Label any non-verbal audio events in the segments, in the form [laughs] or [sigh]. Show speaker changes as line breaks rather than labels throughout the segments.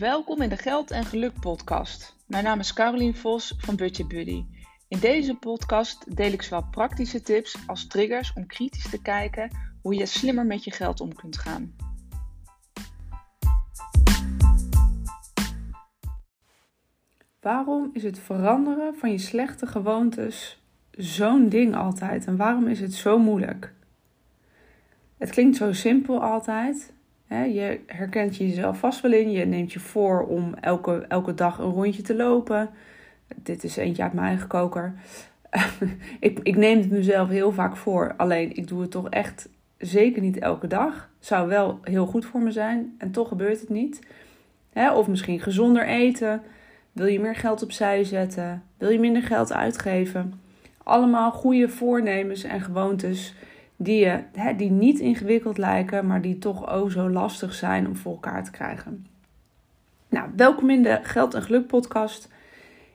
Welkom in de Geld en Geluk podcast. Mijn naam is Carolien Vos van Budget Buddy. In deze podcast deel ik zowel praktische tips als triggers om kritisch te kijken hoe je slimmer met je geld om kunt gaan. Waarom is het veranderen van je slechte gewoontes zo'n ding altijd en waarom is het zo moeilijk? Het klinkt zo simpel altijd, je herkent jezelf vast wel in. Je neemt je voor om elke, elke dag een rondje te lopen. Dit is eentje uit mijn eigen koker. [laughs] ik, ik neem het mezelf heel vaak voor. Alleen ik doe het toch echt zeker niet elke dag. Zou wel heel goed voor me zijn. En toch gebeurt het niet. of misschien gezonder eten. Wil je meer geld opzij zetten? Wil je minder geld uitgeven? Allemaal goede voornemens en gewoontes die, je, hè, die niet ingewikkeld lijken, maar die toch oh zo lastig zijn om voor elkaar te krijgen. Nou, welkom in de Geld en Geluk podcast.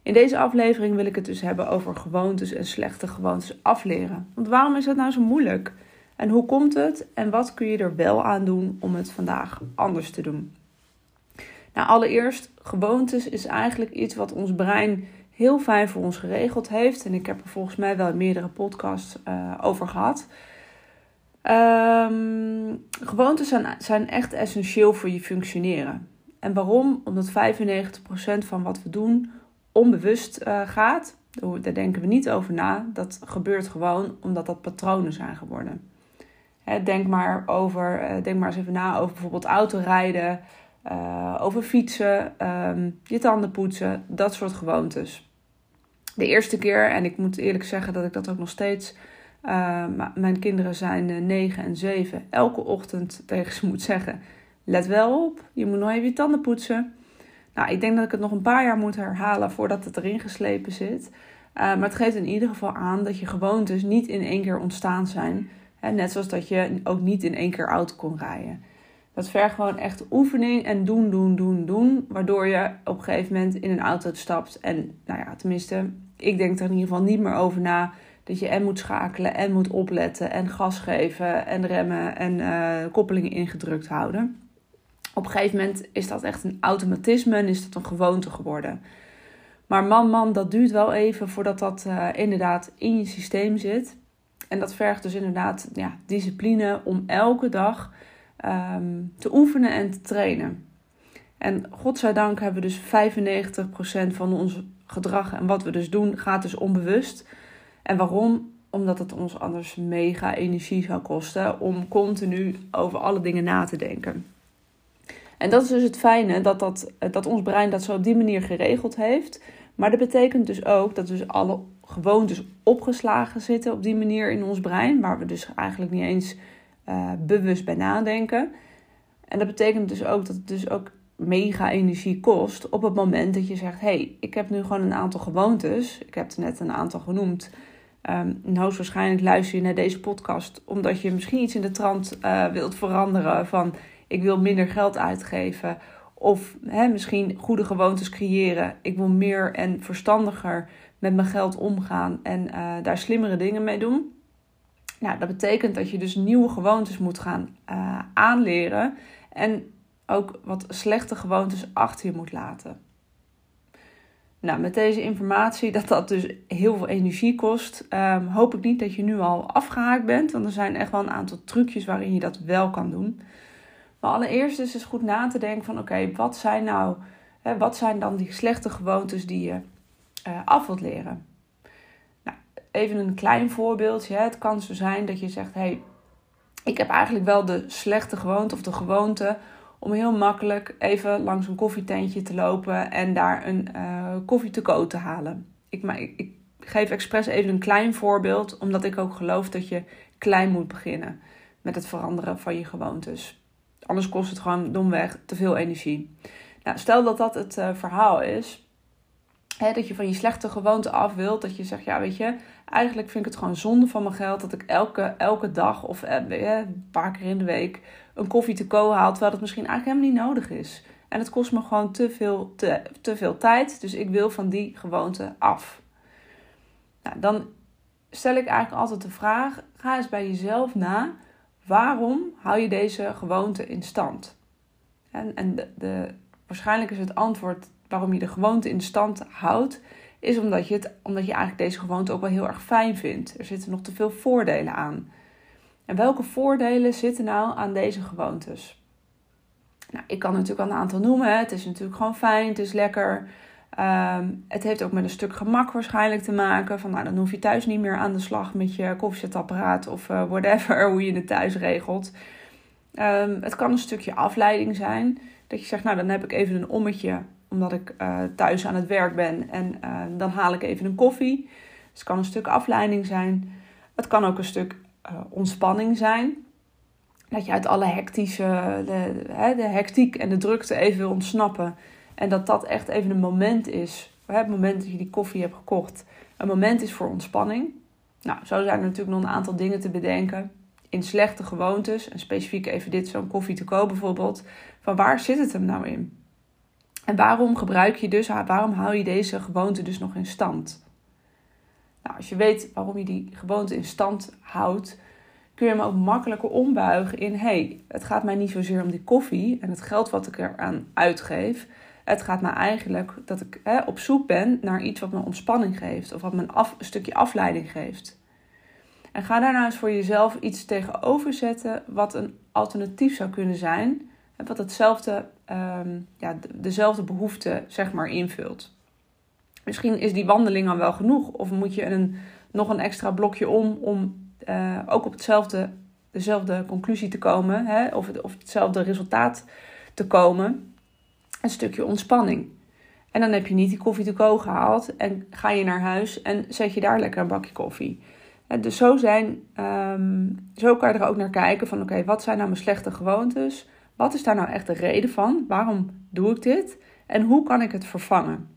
In deze aflevering wil ik het dus hebben over gewoontes en slechte gewoontes afleren. Want waarom is het nou zo moeilijk? En hoe komt het? En wat kun je er wel aan doen om het vandaag anders te doen? Nou, allereerst, gewoontes is eigenlijk iets wat ons brein heel fijn voor ons geregeld heeft. En ik heb er volgens mij wel meerdere podcasts uh, over gehad. Um, gewoontes zijn, zijn echt essentieel voor je functioneren. En waarom? Omdat 95% van wat we doen onbewust uh, gaat. Daar denken we niet over na. Dat gebeurt gewoon omdat dat patronen zijn geworden. Hè, denk, maar over, uh, denk maar eens even na over bijvoorbeeld autorijden, uh, over fietsen, um, je tanden poetsen, dat soort gewoontes. De eerste keer, en ik moet eerlijk zeggen dat ik dat ook nog steeds uh, mijn kinderen zijn 9 eh, en 7. Elke ochtend [laughs] tegen ze moet zeggen: Let wel op, je moet nog even je tanden poetsen. Nou, ik denk dat ik het nog een paar jaar moet herhalen voordat het erin geslepen zit. Uh, maar het geeft in ieder geval aan dat je gewoontes niet in één keer ontstaan zijn. Hè, net zoals dat je ook niet in één keer auto kon rijden. Dat vergt gewoon echt oefening en doen, doen, doen, doen. Waardoor je op een gegeven moment in een auto stapt. En nou ja, tenminste, ik denk er in ieder geval niet meer over na dat je en moet schakelen en moet opletten en gas geven en remmen en uh, koppelingen ingedrukt houden. Op een gegeven moment is dat echt een automatisme en is dat een gewoonte geworden. Maar man, man, dat duurt wel even voordat dat uh, inderdaad in je systeem zit. En dat vergt dus inderdaad ja, discipline om elke dag um, te oefenen en te trainen. En godzijdank hebben we dus 95% van ons gedrag en wat we dus doen gaat dus onbewust. En waarom? Omdat het ons anders mega energie zou kosten om continu over alle dingen na te denken. En dat is dus het fijne, dat, dat, dat ons brein dat zo op die manier geregeld heeft. Maar dat betekent dus ook dat dus alle gewoontes opgeslagen zitten op die manier in ons brein, waar we dus eigenlijk niet eens uh, bewust bij nadenken. En dat betekent dus ook dat het dus ook mega energie kost op het moment dat je zegt: hé, hey, ik heb nu gewoon een aantal gewoontes. Ik heb er net een aantal genoemd. Um, nou, waarschijnlijk luister je naar deze podcast omdat je misschien iets in de trant uh, wilt veranderen van ik wil minder geld uitgeven. Of misschien goede gewoontes creëren. Ik wil meer en verstandiger met mijn geld omgaan en uh, daar slimmere dingen mee doen. Nou, dat betekent dat je dus nieuwe gewoontes moet gaan uh, aanleren. En ook wat slechte gewoontes achter je moet laten. Nou, met deze informatie, dat dat dus heel veel energie kost, um, hoop ik niet dat je nu al afgehaakt bent. Want er zijn echt wel een aantal trucjes waarin je dat wel kan doen. Maar allereerst is het goed na te denken van oké, wat zijn nou, hè, wat zijn dan die slechte gewoontes die je uh, af wilt leren? Nou, even een klein voorbeeldje. Hè. Het kan zo zijn dat je zegt, hé, hey, ik heb eigenlijk wel de slechte gewoonte of de gewoonte om heel makkelijk even langs een koffietentje te lopen en daar een uh, koffie te koop te halen. Ik, maar ik, geef expres even een klein voorbeeld, omdat ik ook geloof dat je klein moet beginnen met het veranderen van je gewoontes. Anders kost het gewoon domweg te veel energie. Nou, stel dat dat het uh, verhaal is, dat je van je slechte gewoonte af wilt, dat je zegt, ja weet je, eigenlijk vind ik het gewoon zonde van mijn geld dat ik elke, elke dag of eh, een paar keer in de week een koffie te ko haal, terwijl het misschien eigenlijk helemaal niet nodig is. En het kost me gewoon te veel, te, te veel tijd, dus ik wil van die gewoonte af. Nou, dan stel ik eigenlijk altijd de vraag: ga eens bij jezelf na. Waarom hou je deze gewoonte in stand? En, en de, waarschijnlijk is het antwoord waarom je de gewoonte in stand houdt, is omdat je, het, omdat je eigenlijk deze gewoonte ook wel heel erg fijn vindt. Er zitten nog te veel voordelen aan. En welke voordelen zitten nou aan deze gewoontes? Nou, ik kan natuurlijk al een aantal noemen. Het is natuurlijk gewoon fijn, het is lekker. Ehm, het heeft ook met een stuk gemak waarschijnlijk te maken. Van, nou, dan hoef je thuis niet meer aan de slag met je koffiezetapparaat of uh, whatever, [laughs] hoe je het thuis regelt. Ehm, het kan een stukje afleiding zijn. Dat je zegt, nou dan heb ik even een ommetje omdat ik uh, thuis aan het werk ben en uh, dan haal ik even een koffie. Dus het kan een stuk afleiding zijn. Het kan ook een stuk ontspanning zijn. Dat je uit alle hectische, de, de, de hectiek en de drukte even wil ontsnappen. En dat dat echt even een moment is. Het moment dat je die koffie hebt gekocht. Een moment is voor ontspanning. Nou, zo zijn er natuurlijk nog een aantal dingen te bedenken. In slechte gewoontes, en specifiek even dit, zo'n koffie te koop bijvoorbeeld. Van waar zit het hem nou in? En waarom gebruik je dus, waarom hou je deze gewoonte dus nog in stand? Nou, als je weet waarom je die gewoonte in stand houdt, kun je hem ook makkelijker ombuigen in: hey, het gaat mij niet zozeer om die koffie en het geld wat ik eraan uitgeef. Het gaat mij eigenlijk dat ik hè, op zoek ben naar iets wat me ontspanning geeft of wat me een, af, stukje afleiding geeft. En ga daar nou eens voor jezelf iets tegenover zetten wat een alternatief zou kunnen zijn. Wat hetzelfde, um, ja, dezelfde behoefte zeg maar invult. Misschien is die wandeling al wel genoeg. Of moet je een, nog een extra blokje om om uh, ook op hetzelfde, dezelfde conclusie te komen. Hè? Of, of hetzelfde resultaat te komen een stukje ontspanning. En dan heb je niet die koffie te go gehaald en ga je naar huis en zet je daar lekker een bakje koffie. dus zo, zijn, ehm, zo kan je er ook naar kijken van oké, wat zijn nou mijn slechte gewoontes? Wat is daar nou echt de reden van? Waarom doe ik dit? En hoe kan ik het vervangen?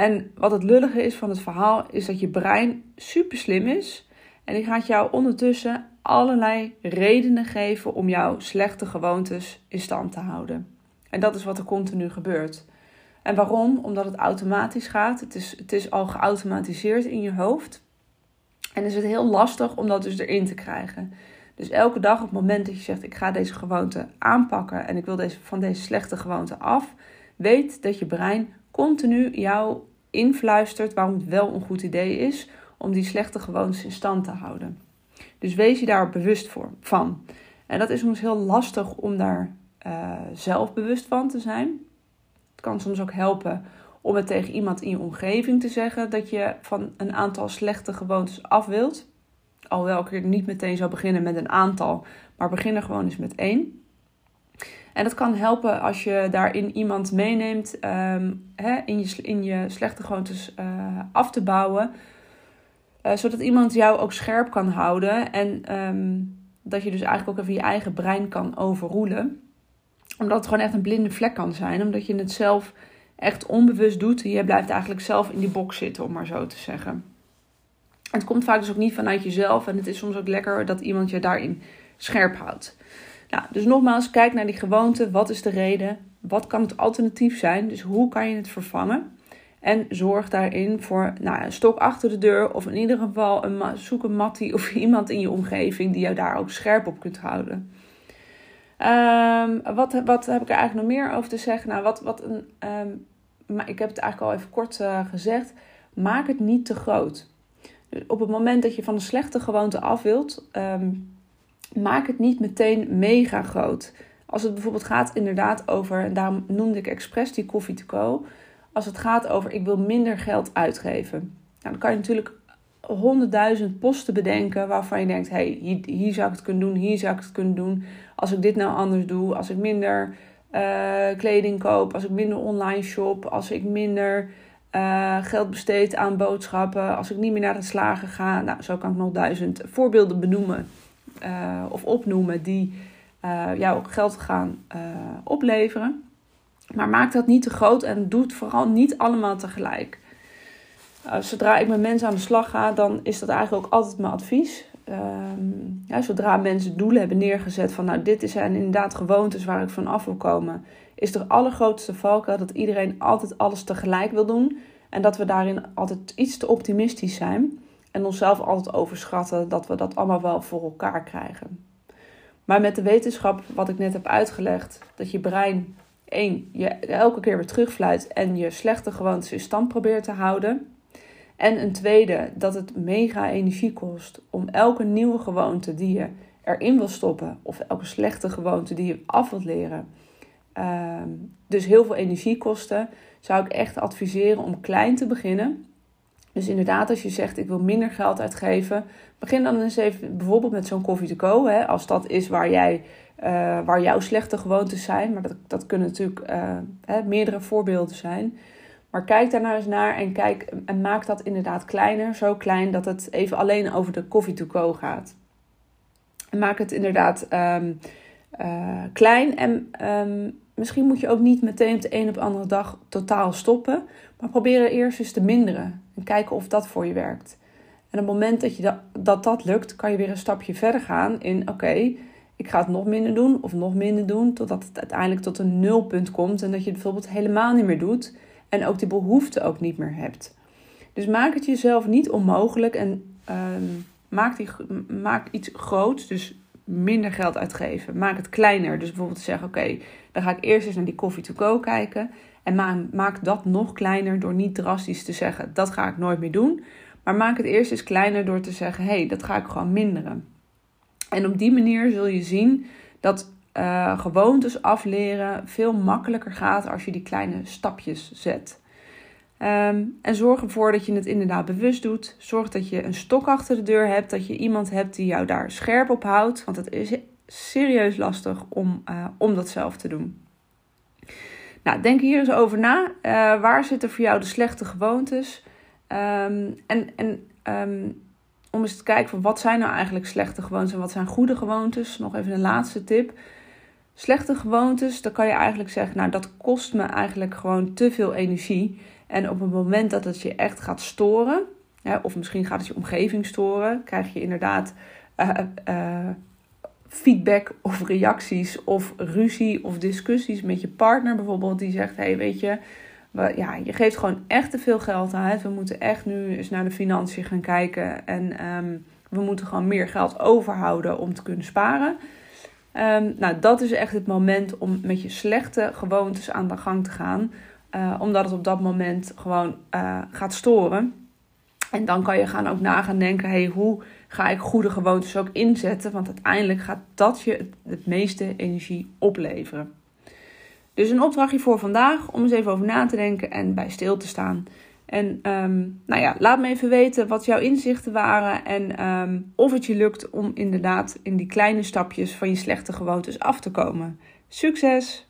En wat het lullige is van het verhaal is dat je brein super slim is. En die gaat jou ondertussen allerlei redenen geven om jouw slechte gewoontes in stand te houden. En dat is wat er continu gebeurt. En waarom? Omdat het automatisch gaat. Het is, het is al geautomatiseerd in je hoofd. En is het heel lastig om dat dus erin te krijgen. Dus elke dag op het moment dat je zegt: Ik ga deze gewoonte aanpakken en ik wil deze, van deze slechte gewoonte af, weet dat je brein continu jou influistert waarom het wel een goed idee is om die slechte gewoontes in stand te houden. Dus wees je daar bewust voor, van. En dat is soms heel lastig om daar uh, zelf bewust van te zijn. Het kan soms ook helpen om het tegen iemand in je omgeving te zeggen dat je van een aantal slechte gewoontes af wilt. Alhoewel ik niet meteen zou beginnen met een aantal, maar begin er gewoon eens met één. En dat kan helpen als je daarin iemand meeneemt um, hè, in, je, in je slechte gewoontes uh, af te bouwen. Uh, zodat iemand jou ook scherp kan houden en um, dat je dus eigenlijk ook even je eigen brein kan overroelen omdat het gewoon echt een blinde vlek kan zijn. Omdat je het zelf echt onbewust doet. Je blijft eigenlijk zelf in die box zitten, om maar zo te zeggen. Het komt vaak dus ook niet vanuit jezelf. En het is soms ook lekker dat iemand je daarin scherp houdt. Dus nogmaals, kijk naar die gewoonte. Wat is de reden? Wat kan het alternatief zijn? Dus hoe kan je het vervangen? En zorg daarin voor nou, een stok achter de deur. Of in ieder geval een, zoek een mattie of [laughs] iemand in je omgeving die jou daar ook scherp op kunt houden. Um, wat, wat heb ik er eigenlijk nog meer over te zeggen? Nou, wat, wat een, um, maar ik heb het eigenlijk al even kort uh, gezegd. Maak het niet te groot. Dus op het moment dat je van een slechte gewoonte af wilt, um, maak het niet meteen mega groot. Als het bijvoorbeeld gaat inderdaad over, en daarom noemde ik expres die koffie to go. Als het gaat over ik wil minder geld uitgeven. Nou, dan kan je natuurlijk honderdduizend posten bedenken waarvan je denkt: hey, hier, hier, zou ik het kunnen doen, hier zou ik het kunnen doen. Als ik dit nou anders doe, als ik minder uh, kleding koop, als ik minder online shop, als ik minder uh, geld besteed aan boodschappen, als ik niet meer naar het slagen ga. Nou, zo kan ik nog duizend voorbeelden benoemen uh, of opnoemen die jou geld gaan opleveren. Maar maak dat niet te groot en doe het vooral niet allemaal tegelijk. Uh, zodra ik met mensen aan de slag ga, dan is dat eigenlijk ook altijd mijn advies. Um, ja, zodra mensen doelen hebben neergezet van nou dit zijn inderdaad gewoontes waar ik van af wil komen, is de allergrootste valkuil dat iedereen altijd alles tegelijk wil doen en dat we daarin altijd iets te optimistisch zijn en onszelf altijd overschatten dat we dat allemaal wel voor elkaar krijgen. Maar met de wetenschap, wat ik net heb uitgelegd, dat je brein één, je elke keer weer terugfluit en je slechte gewoontes in stand probeert te houden. En een tweede, dat het mega energie kost om elke nieuwe gewoonte die je erin wil stoppen, of elke slechte gewoonte die je af wilt leren, ehm, dus heel veel energie kosten, zou ik echt adviseren om klein te beginnen. Dus inderdaad, als je zegt ik wil minder geld uitgeven, begin dan eens even bijvoorbeeld met zo'n coffee to go. Hè, als dat is waar, jij, uh, waar jouw slechte gewoontes zijn. Maar dat, dat kunnen natuurlijk uh, hè, meerdere voorbeelden zijn. Maar kijk daar nou eens naar en, kijk, en maak dat inderdaad kleiner. Zo klein dat het even alleen over de coffee to go gaat. En maak het inderdaad um, uh, klein. En um, misschien moet je ook niet meteen op de een op de andere dag totaal stoppen. Maar probeer eerst eens te minderen. En kijken of dat voor je werkt. En op het moment dat je dat, dat, dat lukt, kan je weer een stapje verder gaan in: oké, ik ga het nog minder doen of nog minder doen, totdat het uiteindelijk tot een nulpunt komt en dat je het bijvoorbeeld helemaal niet meer doet en ook die behoefte ook niet meer hebt. Dus maak het jezelf niet onmogelijk en um, maak, die, maak iets groots, dus minder geld uitgeven. Maak het kleiner. Dus bijvoorbeeld zeggen: oké, dan ga ik eerst eens naar die coffee to go kijken. En maak dat nog kleiner door niet drastisch te zeggen: dat ga ik nooit meer doen. Maar maak het eerst eens kleiner door te zeggen: hé, hey, dat ga ik gewoon minderen. En op die manier zul je zien dat uh, gewoontes afleren veel makkelijker gaat als je die kleine stapjes zet. Um, en zorg ervoor dat je het inderdaad bewust doet. Zorg dat je een stok achter de deur hebt, dat je iemand hebt die jou daar scherp op houdt. Want het is serieus lastig om, uh, om dat zelf te doen. Nou, denk hier eens over na. Uh, waar zitten voor jou de slechte gewoontes? Um, en en um, om eens te kijken van wat zijn nou eigenlijk slechte gewoontes en wat zijn goede gewoontes. Nog even een laatste tip. Slechte gewoontes, dan kan je eigenlijk zeggen, nou dat kost me eigenlijk gewoon te veel energie. En op het moment dat het je echt gaat storen, of misschien gaat het je omgeving storen, krijg je inderdaad uh, uh, feedback of reacties of ruzie of discussies met je partner bijvoorbeeld. Die zegt, hey, weet je, ja, je geeft gewoon echt te veel geld uit. We moeten echt nu eens naar de financiën gaan kijken. En um, we moeten gewoon meer geld overhouden om te kunnen sparen. Um, nou, dat is echt het moment om met je slechte gewoontes aan de gang te gaan. Uh, omdat het op dat moment gewoon uh, gaat storen. En dan kan je gaan ook na gaan denken: hey, hoe ga ik goede gewoontes ook inzetten? Want uiteindelijk gaat dat je het, meeste energie opleveren. Dus een opdrachtje voor vandaag om eens even over na te denken en bij stil te staan. En um, nou ja, laat me even weten wat jouw inzichten waren en um, of het je lukt om inderdaad in die kleine stapjes van je slechte gewoontes af te komen. Succes!